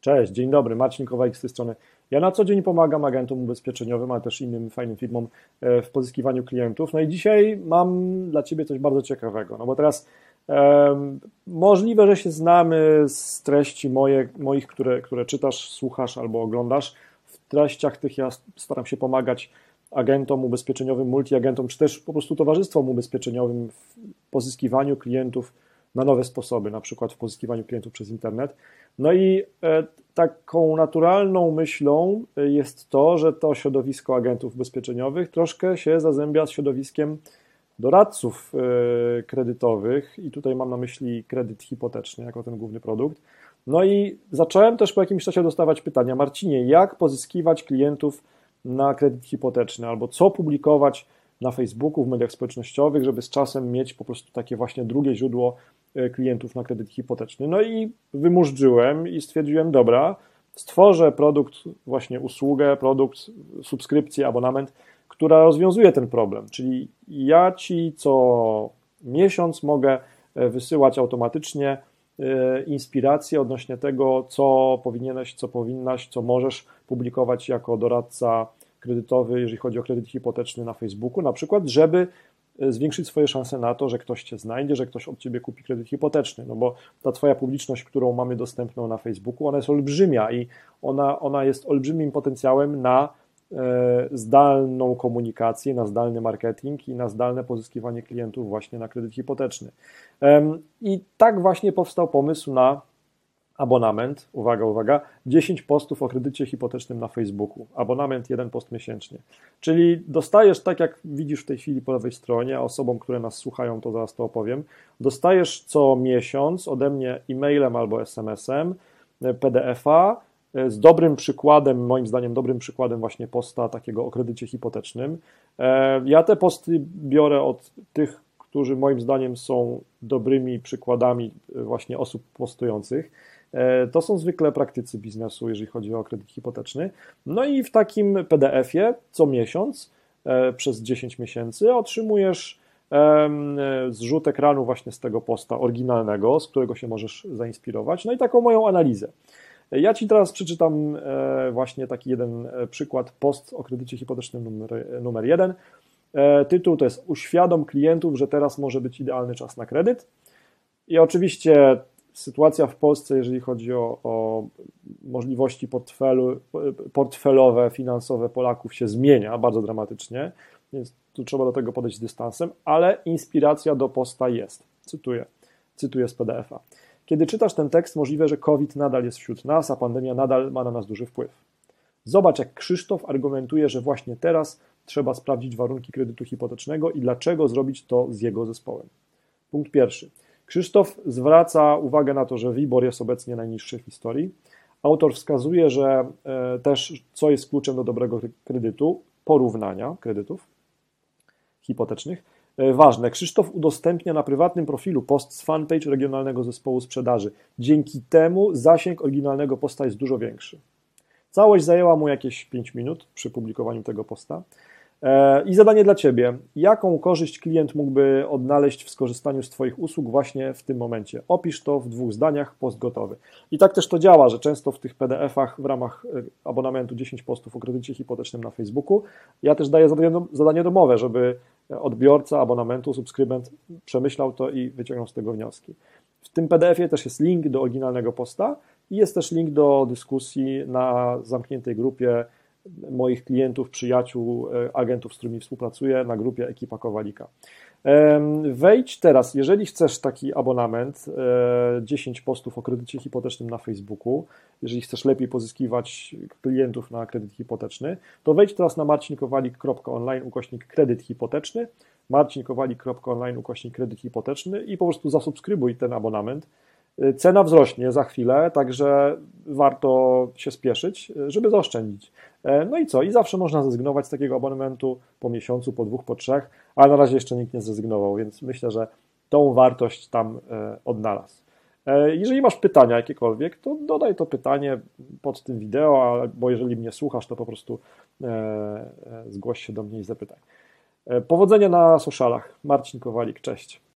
Cześć, dzień dobry, Marcin Kowalik z tej strony. Ja na co dzień pomagam agentom ubezpieczeniowym, ale też innym fajnym firmom e, w pozyskiwaniu klientów. No i dzisiaj mam dla Ciebie coś bardzo ciekawego, no bo teraz um, możliwe, że się znamy z treści moje, moich, które, które czytasz, słuchasz albo oglądasz. W treściach tych ja staram się pomagać agentom ubezpieczeniowym, multiagentom, czy też po prostu towarzystwom ubezpieczeniowym w pozyskiwaniu klientów na nowe sposoby, na przykład w pozyskiwaniu klientów przez internet. No i e, taką naturalną myślą e, jest to, że to środowisko agentów ubezpieczeniowych troszkę się zazębia z środowiskiem doradców e, kredytowych i tutaj mam na myśli kredyt hipoteczny jako ten główny produkt. No i zacząłem też po jakimś czasie dostawać pytania, Marcinie, jak pozyskiwać klientów na kredyt hipoteczny albo co publikować na Facebooku, w mediach społecznościowych, żeby z czasem mieć po prostu takie właśnie drugie źródło klientów na kredyt hipoteczny. No i wymurzyłem i stwierdziłem, dobra, stworzę produkt, właśnie usługę, produkt, subskrypcję, abonament, która rozwiązuje ten problem. Czyli ja ci co miesiąc mogę e, wysyłać automatycznie e, inspiracje odnośnie tego, co powinieneś, co powinnaś, co możesz publikować jako doradca kredytowy, jeżeli chodzi o kredyt hipoteczny na Facebooku, na przykład, żeby e, zwiększyć swoje szanse na to, że ktoś cię znajdzie, że ktoś od ciebie kupi kredyt hipoteczny, no bo ta twoja publiczność, którą mamy dostępną na Facebooku, ona jest olbrzymia i ona, ona jest olbrzymim potencjałem na e, zdalną komunikację, na zdalny marketing i na zdalne pozyskiwanie klientów właśnie na kredyt hipoteczny. I tak właśnie powstał pomysł na abonament, uwaga, uwaga, 10 postów o kredycie hipotecznym na Facebooku. Abonament, jeden post miesięcznie. Czyli dostajesz, tak jak widzisz w tej chwili po lewej stronie, osobom, które nas słuchają, to zaraz to opowiem, dostajesz co miesiąc ode mnie e-mailem albo SMS-em e, PDF-a e, z dobrym przykładem, moim zdaniem dobrym przykładem właśnie posta takiego o kredycie hipotecznym. E, ja te posty biorę od tych, którzy moim zdaniem są dobrymi przykładami właśnie osób postujących. E, to są zwykle praktycy biznesu, jeżeli chodzi o kredyt hipoteczny. No i w takim PDF-ie co miesiąc e, przez 10 miesięcy otrzymujesz zrzut ekranu właśnie z tego posta oryginalnego, z którego się możesz zainspirować, no i taką moją analizę. Ja Ci teraz przeczytam e, właśnie taki jeden przykład, post o kredycie hipotecznym numer, numer jeden. Tytuł to jest Uświadom klientów, że teraz może być idealny czas na kredyt. I oczywiście sytuacja w Polsce, jeżeli chodzi o, o możliwości portfelu, portfelowe, finansowe Polaków się zmienia bardzo dramatycznie, więc tu trzeba do tego podejść z dystansem, ale inspiracja do posta jest. Cytuję, cytuję z PDF-a. Kiedy czytasz ten tekst, możliwe, że COVID nadal jest wśród nas, a pandemia nadal ma na nas duży wpływ. Zobacz, jak Krzysztof argumentuje, że właśnie teraz trzeba sprawdzić warunki kredytu hipotecznego i dlaczego zrobić to z jego zespołem. Punkt pierwszy. Krzysztof zwraca uwagę na to, że WIBOR jest obecnie najniższy w historii. Autor wskazuje, że e, też co jest kluczem do dobrego kredytu, porównania kredytów hipotecznych. E, ważne, Krzysztof udostępnia na prywatnym profilu post z fanpage regionalnego zespołu sprzedaży. Dzięki temu zasięg oryginalnego posta jest dużo większy. Całość zajęła mu jakieś 5 minut przy publikowaniu tego posta. E, I zadanie dla Ciebie. Jaką korzyść klient mógłby odnaleźć w skorzystaniu z Twoich usług właśnie w tym momencie? Opisz to w dwóch zdaniach, post gotowy. I tak też to działa, że często w tych PDF-ach w ramach e, abonamentu 10 postów o kredycie hipotecznym na Facebooku, ja też daję zadanie domowe, żeby odbiorca abonamentu, subskrybent przemyślał to i wyciągnął z tego wnioski. W tym PDF-ie też jest link do oryginalnego posta i jest też link do dyskusji na zamkniętej grupie moich klientów, przyjaciół, e, agentów, z którymi współpracuję na grupie Ekipa Kowalika. Wejdź teraz, jeżeli chcesz taki abonament, 10 e, postów o kredycie hipotecznym na Facebooku, jeżeli chcesz lepiej pozyskiwać klientów na kredyt hipoteczny, to wejdź teraz na marcinkowalik.online ukośnik kredyt hipoteczny, marcinkowalik.online ukośnik kredyt hipoteczny i po prostu zasubskrybuj ten abonament. Cena wzrośnie za chwilę, także warto się spieszyć, żeby zaoszczędzić. E, no i co? I zawsze można zrezygnować z takiego abonamentu po miesiącu, po dwóch, po trzech, ale na razie jeszcze nikt nie zrezygnował, więc myślę, że tą wartość tam e, odnalazł. E, jeżeli masz pytania jakiekolwiek, to dodaj to pytanie pod tym wideo, albo jeżeli mnie słuchasz, to po prostu zgłoś się do mnie i zapytaj. Powodzenia na socialach. Marcin Kowalik, cześć.